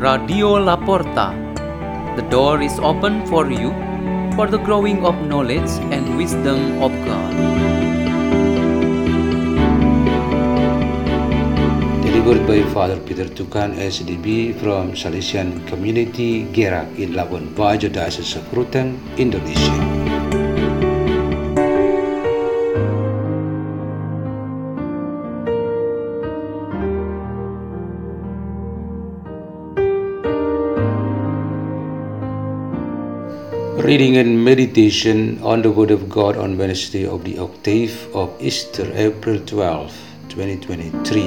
Radio Laporta. The door is open for you for the growing of knowledge and wisdom of God. Delivered by Father Peter Tukan SDB from Salesian Community Gerak in Labuan Bajo Diocese of Ruteng, Indonesia. Reading and meditation on the Word of God on Wednesday of the octave of Easter, April 12, 2023.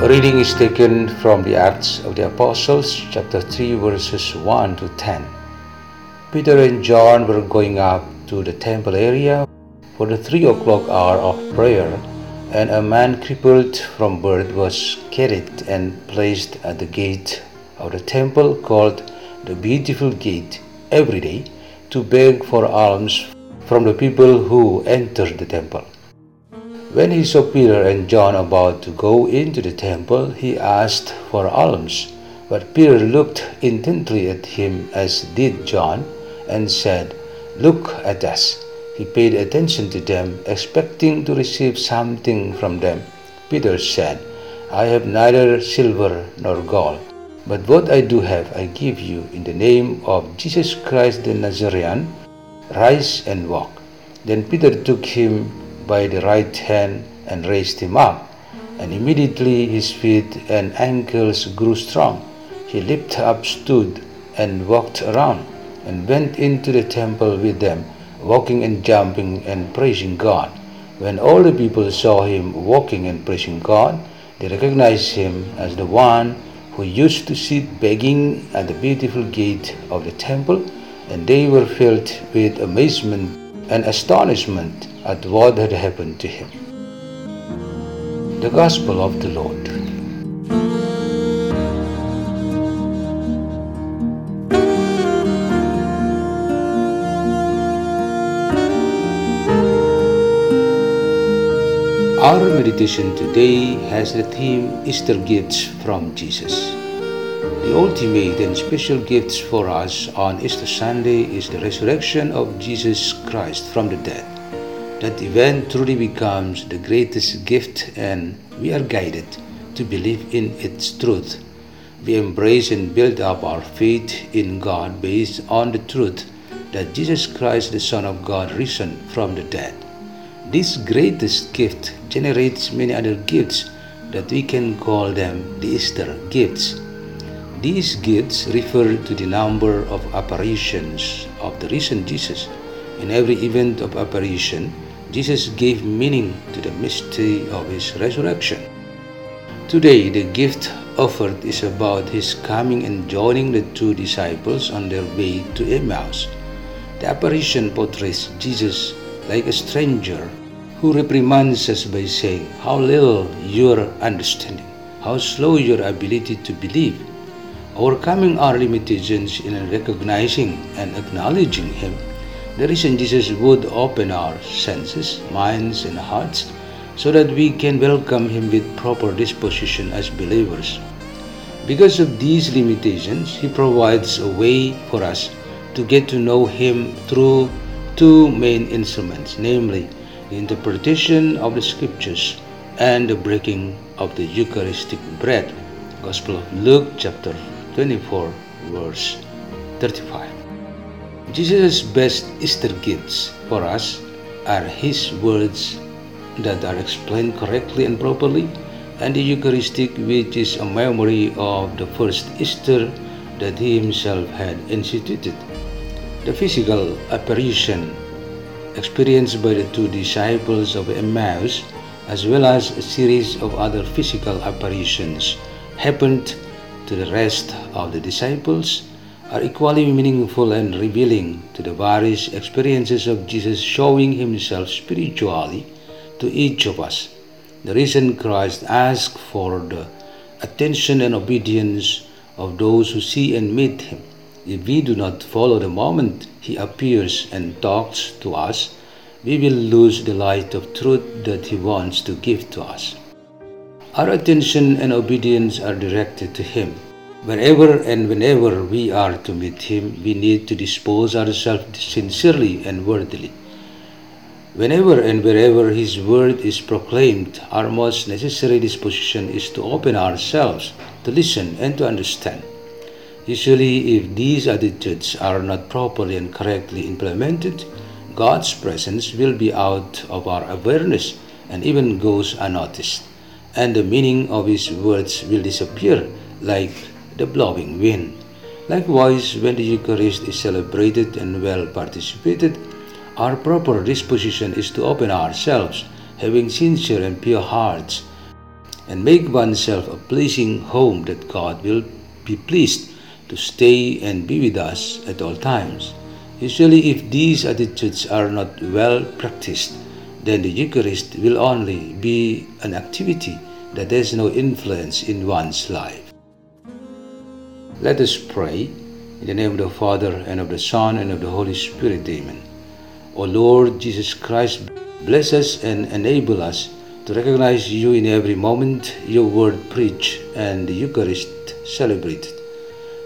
A Reading is taken from the Acts of the Apostles, chapter 3, verses 1 to 10. Peter and John were going up to the temple area for the 3 o'clock hour of prayer and a man crippled from birth was carried and placed at the gate of the temple called the Beautiful Gate every day to beg for alms from the people who entered the temple. When he saw Peter and John about to go into the temple, he asked for alms. But Peter looked intently at him, as did John, and said, Look at us. He paid attention to them, expecting to receive something from them. Peter said, I have neither silver nor gold, but what I do have I give you in the name of Jesus Christ the Nazarene. Rise and walk. Then Peter took him by the right hand and raised him up, and immediately his feet and ankles grew strong. He leaped up, stood, and walked around, and went into the temple with them walking and jumping and praising God. When all the people saw him walking and praising God, they recognized him as the one who used to sit begging at the beautiful gate of the temple, and they were filled with amazement and astonishment at what had happened to him. The Gospel of the Lord. Our meditation today has the theme Easter Gifts from Jesus. The ultimate and special gifts for us on Easter Sunday is the resurrection of Jesus Christ from the dead. That event truly becomes the greatest gift, and we are guided to believe in its truth. We embrace and build up our faith in God based on the truth that Jesus Christ, the Son of God, risen from the dead. This greatest gift generates many other gifts that we can call them the Easter gifts. These gifts refer to the number of apparitions of the risen Jesus. In every event of apparition, Jesus gave meaning to the mystery of his resurrection. Today, the gift offered is about his coming and joining the two disciples on their way to Emmaus. The apparition portrays Jesus like a stranger who reprimands us by saying, How little your understanding, how slow your ability to believe. Overcoming our limitations in recognizing and acknowledging Him, the risen Jesus would open our senses, minds, and hearts so that we can welcome Him with proper disposition as believers. Because of these limitations, He provides a way for us to get to know Him through two main instruments, namely the interpretation of the scriptures and the breaking of the Eucharistic bread. Gospel of Luke chapter 24 verse 35. Jesus' best Easter gifts for us are his words that are explained correctly and properly and the Eucharistic which is a memory of the first Easter that he himself had instituted. The physical apparition experienced by the two disciples of Emmaus, as well as a series of other physical apparitions, happened to the rest of the disciples, are equally meaningful and revealing to the various experiences of Jesus showing himself spiritually to each of us. The risen Christ asks for the attention and obedience of those who see and meet him. If we do not follow the moment he appears and talks to us, we will lose the light of truth that He wants to give to us. Our attention and obedience are directed to Him. Wherever and whenever we are to meet Him, we need to dispose ourselves sincerely and worthily. Whenever and wherever His word is proclaimed, our most necessary disposition is to open ourselves, to listen, and to understand. Usually, if these attitudes are not properly and correctly implemented, God's presence will be out of our awareness and even goes unnoticed, and the meaning of His words will disappear like the blowing wind. Likewise, when the Eucharist is celebrated and well participated, our proper disposition is to open ourselves, having sincere and pure hearts, and make oneself a pleasing home that God will be pleased to stay and be with us at all times. Usually, if these attitudes are not well practiced, then the Eucharist will only be an activity that has no influence in one's life. Let us pray. In the name of the Father, and of the Son, and of the Holy Spirit. Amen. O Lord Jesus Christ, bless us and enable us to recognize you in every moment your word preached and the Eucharist celebrated.